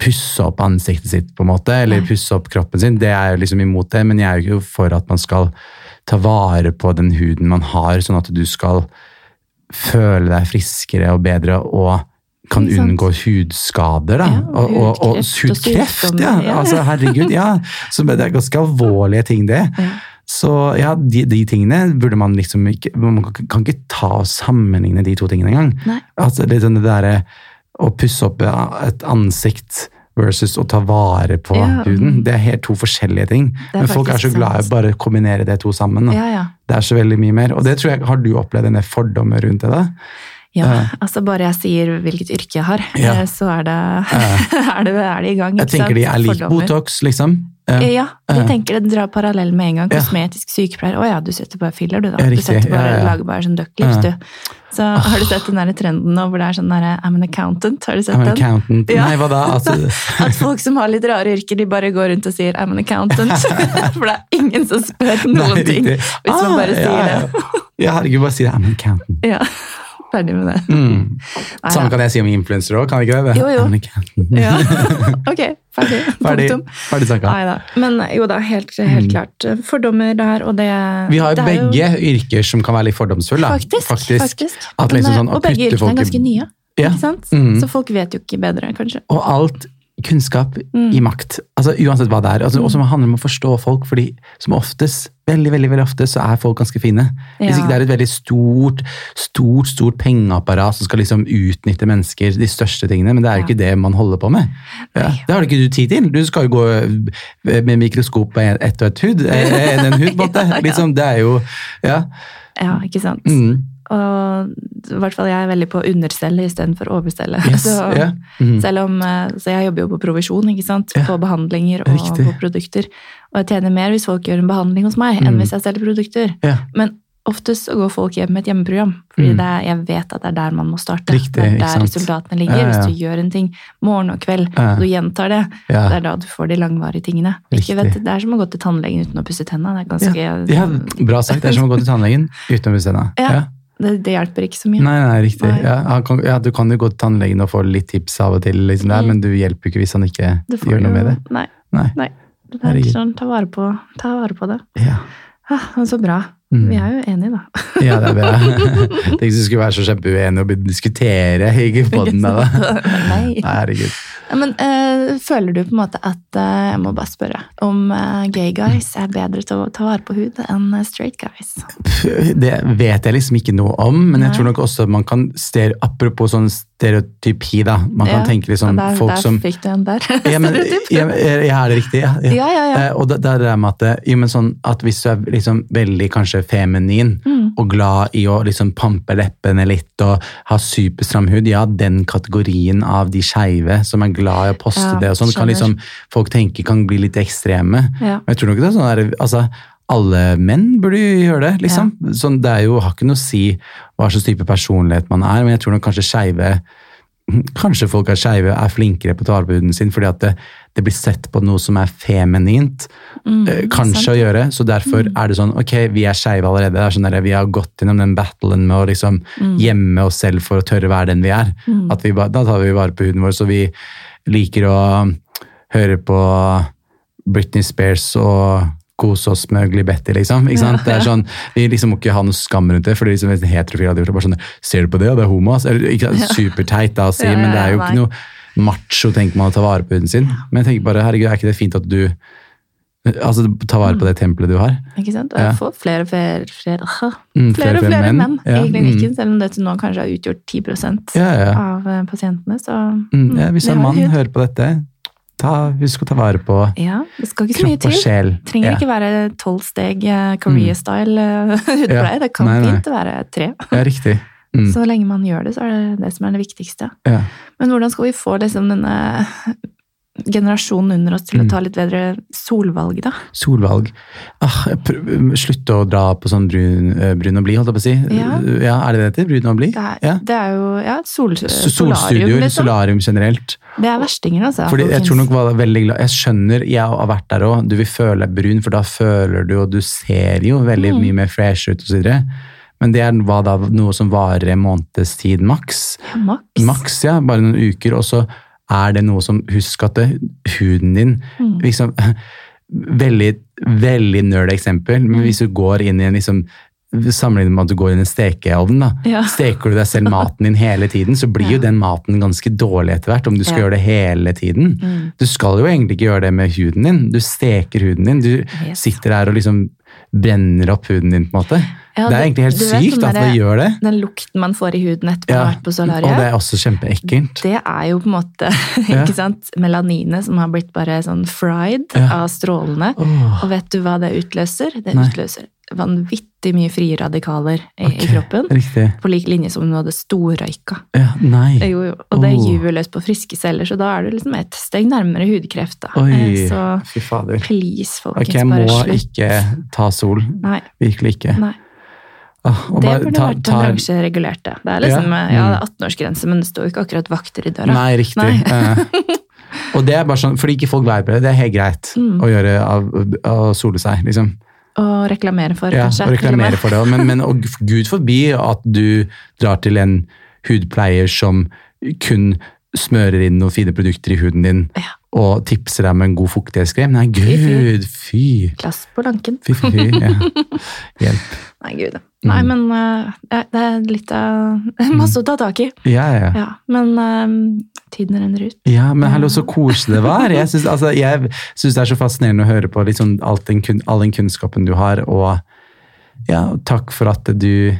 S2: pusse opp ansiktet sitt, på en måte, eller pusse opp kroppen sin. Det er jo liksom imot det, men jeg er jo ikke for at man skal ta vare på den huden man har, sånn at du skal føle deg friskere og bedre og kan unngå hudskader, da.
S1: Ja,
S2: og, og, og
S1: hudkreft
S2: ja. Altså, herregud, ja. Så det er ganske alvorlige ting, det. Så ja, de, de tingene burde man liksom ikke Man kan ikke ta og sammenligne de to tingene engang. Altså, det, sånn det derre å pusse opp et ansikt versus å ta vare på
S1: Ja.
S2: huden, det er helt to forskjellige ting. Men folk er så glad i å bare kombinere det to sammen.
S1: Ja, ja.
S2: Det er så veldig mye mer. Og det tror jeg, Har du opplevd en del fordommer rundt det? da?
S1: Ja, altså bare jeg sier hvilket yrke jeg har,
S2: Ja.
S1: eh, så er det, er det, er det i gang.
S2: Jeg tenker
S1: sant?
S2: de er lik Botox, liksom. Eh,
S1: Ja, de
S2: Ja.
S1: tenker det drar parallell med en gang. Kosmetisk sykepleier. Å ja, du setter bare filler, du da. Du setter bare, lager bare sånn ducklips, du. Så har du sett den der trenden nå hvor det er sånn derre I'm an accountant? Har du sett
S2: I'm an accountant.
S1: Ja.
S2: Nei, hva da? Altså,
S1: At folk som har litt rare yrker, de bare går rundt og sier I'm an accountant. For det er ingen som spør noen
S2: Nei,
S1: ting.
S2: hvis
S1: Hvis man
S2: Ah,
S1: bare sier
S2: ja,
S1: det.
S2: Ja. ja, herregud, bare si det. I'm an accountant.
S1: Ja, ferdig med det.
S2: Mm.
S1: Nei,
S2: Samme kan jeg si om influenser òg, kan jeg ikke det?
S1: Jo, jo. Ja. Ok, ferdig.
S2: Ferdig, ferdig snakka.
S1: Nei da. Men jo da, helt, helt klart. Fordommer der, og det
S2: Mm. Vi har jo
S1: det
S2: begge yrker som kan være litt fordomsfulle. Faktisk.
S1: Faktisk. faktisk.
S2: At liksom
S1: eh,
S2: sånn,
S1: og begge yrkene er ganske nye.
S2: Ja. Mhm.
S1: Så folk vet jo ikke bedre, kanskje.
S2: Og alt kunnskap
S1: Mm.
S2: i makt. Altså Uansett hva det er. Altså, Og som handler om å forstå folk, fordi som oftest, veldig, veldig, veldig ofte, så er folk ganske fine. Hvis
S1: Ja.
S2: ikke det er et veldig stort, stort stort pengeapparat som skal liksom utnytte mennesker, de største tingene, men det er jo
S1: Ja.
S2: ikke det man holder på med. Ja. Det har du ikke du tid til. Du skal jo gå med mikroskop på ett og ett hud. eh, En, en hud, på en måte. Liksom, det er jo Ja.
S1: Ja, ikke sant?
S2: Mm.
S1: Og i hvert fall jeg er veldig på å understelle istedenfor overstelle.
S2: Yes.
S1: Så,
S2: yeah. mm.
S1: selv om, eh, så jeg jobber jo på provisjon, ikke sant?
S2: Ja.
S1: På behandlinger og
S2: Riktig.
S1: på produkter. Og jeg tjener mer hvis folk gjør en behandling hos meg, enn
S2: Mm.
S1: hvis jeg selger produkter.
S2: Yeah.
S1: Men oftest så går folk hjem med et hjemmeprogram, fordi
S2: Mm.
S1: det er, jeg vet at det er der man må starte.
S2: Riktig,
S1: det er der resultatene ligger.
S2: Ja, ja.
S1: Hvis du gjør en ting morgen og kveld,
S2: Ja.
S1: og du gjentar det, det er da du får de langvarige tingene. Ikke vet, det er som å gå til tannlegen uten å pusse tenna. Det er ganske
S2: bra sagt. Det er som å gå til tannlegen uten å pusse tenna.
S1: Ja. Det, det hjelper ikke så mye.
S2: Nei, nei, riktig.
S1: Nei.
S2: Ja, han kan, ja, du kan jo gå til tannlegen og få litt tips av og til, liksom der,
S1: Mm.
S2: men du hjelper ikke hvis han ikke gjør noe med det.
S1: Nei.
S2: Nei.
S1: Det er ikke sånn, ta vare på, ta vare på det.
S2: Ja,
S1: Ah, så bra.
S2: Mm.
S1: Vi er jo enige, da.
S2: ja det er bra. Tenk hvis du skulle være så kjempeuenig og begynne å diskutere i poden. herregud.
S1: Ja, Men uh, føler du på en måte at uh, Jeg må bare spørre om uh, gay guys er bedre til å ta vare på hud enn straight guys?
S2: Det vet jeg liksom ikke noe om, men jeg tror nok også man kan stere, Apropos sånn stereotypi, da. Man kan tenke liksom
S1: der,
S2: folk
S1: der
S2: som
S1: fikk du en der.
S2: ja, men,
S1: jeg
S2: ja, ja, er det riktig? Ja, ja.
S1: Ja, ja, ja.
S2: Og det, det er det med at, jo, men sånn, at hvis du er liksom veldig kanskje feminin
S1: Mm.
S2: og glad i å liksom pampe leppene litt og ha superstram hud, ja, den kategorien av de skeive som er glad i å poste
S1: Ja,
S2: det og sånn, kan liksom folk tenker kan bli litt ekstreme.
S1: Ja.
S2: Men jeg tror nok det er sånn der, altså, alle menn burde jo gjøre det, liksom. Sånn, det er jo, har ikke noe å si hva slags type personlighet man er, men jeg tror nok kanskje skeive Kanskje folk er skeive er flinkere på å ta vare på huden sin fordi at det, det blir sett på noe som er feminint.
S1: Mm,
S2: eh, kanskje
S1: sant.
S2: å gjøre, så derfor er det sånn ok, vi er skeive allerede. Det er sånn der, vi har gått gjennom den battlen med å liksom gjemme oss selv for å tørre å være den vi er. At vi, da tar vi vare på huden vår, så vi liker å høre på Britney Spears og kose oss med Ugly Betty, liksom. Ikke sant? Det er sånn, vi liksom må ikke ha noe skam rundt det, for det er liksom en heterofil hadde gjort det. Bare sånn, Ser du på det, og det er homo? ass?» Eller, ikke? Superteit da å si, men det er jo ikke noe macho, tenker man, å ta vare på huden sin. Men jeg tenker bare, herregud, er ikke det fint at du altså, ta vare på det tempelet du har?
S1: Ikke sant? Og jeg får flere og flere, flere,
S2: Mm,
S1: flere, og flere menn.
S2: Ja,
S1: Egentlig
S2: mm.
S1: ikke, selv om det til nå kanskje har utgjort 10
S2: Ja, ja.
S1: av eh, pasientene. Så
S2: Mm, ja, hvis en mann
S1: hud.
S2: hører på dette, ta, husk å ta vare på
S1: Ja, det skal ikke så mye til.
S2: sjel.
S1: trenger
S2: ja.
S1: ikke være tolv steg eh, Korea-style eh, hudpleie. Det kan
S2: Nei, nei.
S1: fint være tre.
S2: ja, riktig. Mm,
S1: Så lenge man gjør det, så er det det som er det viktigste.
S2: ja.
S1: Men hvordan skal vi få liksom denne generasjonen under oss til å
S2: Mm.
S1: ta litt bedre solvalg, da?
S2: Solvalg. Ah, slutte å dra på sånn brun, eh, brun og blid, holdt jeg på å si.
S1: Ja.
S2: er det det heter? Brun og blid?
S1: Det
S2: Ja.
S1: det er jo ja, sol, solarium, liksom.
S2: solarium generelt.
S1: Det er verstinger, altså.
S2: Fordi jeg tror nok var veldig glad Jeg skjønner, jeg har vært der òg. Du vil føle deg brun, for da føler du, og du ser jo veldig
S1: Mm.
S2: mye mer fresh ut osv. Men det var da, noe som varer en måneds tid maks.
S1: Ja, maks.
S2: Maks, ja. Bare noen uker. Og så er det noe som Husk at det, huden din
S1: Mm.
S2: liksom, Veldig, veldig nerd eksempel,
S1: Mm.
S2: men hvis du går inn i en liksom Sammenlignet med at du går inn i en stekeovn. da.
S1: Ja.
S2: Steker du deg selv maten din hele tiden, så blir jo den maten ganske dårlig etter hvert. Om du skal
S1: Ja.
S2: gjøre det hele tiden.
S1: Mm.
S2: Du skal jo egentlig ikke gjøre det med huden din. Du steker huden din. Du
S1: Yes.
S2: sitter her og liksom brenner opp huden din, på en måte.
S1: Ja,
S2: det er egentlig helt sykt at vi gjør det.
S1: Den lukten man får i huden etter man
S2: Ja,
S1: har vært på
S2: og det er også kjempeekkelt.
S1: det er jo på en måte
S2: Ja.
S1: ikke sant, melaninet som har blitt bare sånn fried
S2: Ja.
S1: av strålene.
S2: Oh.
S1: Og vet du hva det utløser? Det
S2: Nei.
S1: utløser vanvittig mye frie radikaler i,
S2: okay,
S1: i kroppen.
S2: Riktig.
S1: På lik linje som om du hadde storrøyka.
S2: Ja, nei.
S1: Jo, jo. Og det
S2: Oh.
S1: gyver løs på friske celler, så da er du liksom et steg nærmere hudkreft. Da.
S2: Oi,
S1: Eh, Så
S2: fy fader.
S1: please, folkens,
S2: Ok, jeg må
S1: bare
S2: ikke ta sol.
S1: Nei,
S2: Virkelig ikke.
S1: nei.
S2: Ah,
S1: Det
S2: bare
S1: burde
S2: ta-
S1: vært
S2: bransje
S1: bransjeregulerte. Det er liksom,
S2: Ja,
S1: ja,
S2: mm.
S1: det er 18-årsgrense, men det står jo ikke akkurat vakter i døra.
S2: Nei, riktig.
S1: Nei.
S2: Eh, og det er bare sånn, fordi ikke folk vet det, det er helt greit
S1: Mm.
S2: å gjøre av, å sole seg, liksom.
S1: Og reklamere for,
S2: Ja,
S1: kanskje. med.
S2: reklamere for det. Men, men og gud forbi at du drar til en hudpleier som kun smører inn noen fine produkter i huden din
S1: Ja.
S2: og tipser deg med en god fuktighetskrem. Nei, gud, fy.
S1: Klass på lanken.
S2: Fy, fy, fy. Ja. Hjelp.
S1: Nei, gud. Nei,
S2: Mm.
S1: men uh, det er litt av Masse å ta tak i.
S2: Ja, ja.
S1: Ja, men eh, tiden renner ut.
S2: Ja, men hallo, så koselig det var. Jeg syns altså, det er så fascinerende å høre på liksom, alt den, all den kunnskapen du har, og ja, takk for at du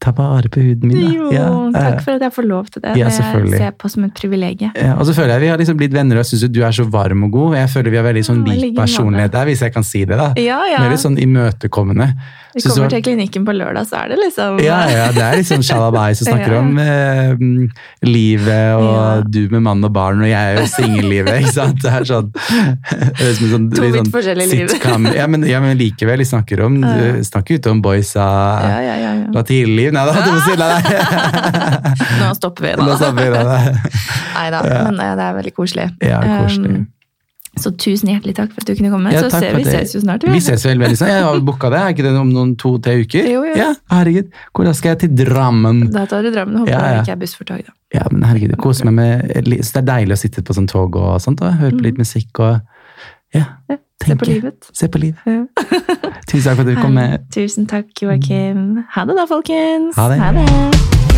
S2: tar vare på huden min. Da.
S1: Jo,
S2: Ja,
S1: takk for at jeg får lov til det.
S2: Ja,
S1: det ser jeg på som et privilegium.
S2: ja, og så føler jeg vi har liksom blitt venner, og jeg syns du er så varm og god. Jeg føler vi har veldig sånn lik personlighet der, hvis jeg kan si det. da.
S1: Ja, ja.
S2: Veldig sånn imøtekommende.
S1: Vi kommer
S2: du-
S1: til klinikken på lørdag, så er det liksom
S2: Ja, ja, det er liksom Shalabai som snakker om eh, mm, livet, og du med mann og barn, og jeg jo singellivet, ikke sant? Det er sånn, det er som sånn
S1: To vidt
S2: sånn
S1: forskjellige liv.
S2: Ja, men, likevel, vi snakker om, snakker ute om boysa,
S1: Ja, ja, ja, ja.
S2: Nei, da, si nei.
S1: Nå stopper vi,
S2: Nå
S1: da.
S2: stopper vi.
S1: Nei da, men eh, det er veldig koselig.
S2: Ja, koselig.
S1: Um, Så tusen hjertelig takk for at du kunne komme.
S2: Ja,
S1: så ser, vi ses jo snart.
S2: Vi ses vel veldig snart. Jeg har booka det, er ikke det om noen to-tre uker?
S1: Jo, jo.
S2: Ja, herregud. Hvordan skal jeg til Drammen?
S1: Da tar du Drammen. Håper
S2: Ja, ja.
S1: det ikke er buss for tog, da.
S2: Ja, men herregud, jeg koser meg med Så det er deilig å sitte på sånn tog og sånt, og høre på litt musikk og Ja.
S1: Mm. Ja, Se på livet.
S2: Se på livet.
S1: Ja.
S2: Tusen takk for at du kom med.
S1: Tusen takk, Joakim. Ha det da, folkens.
S2: Ha det.
S1: Ha det.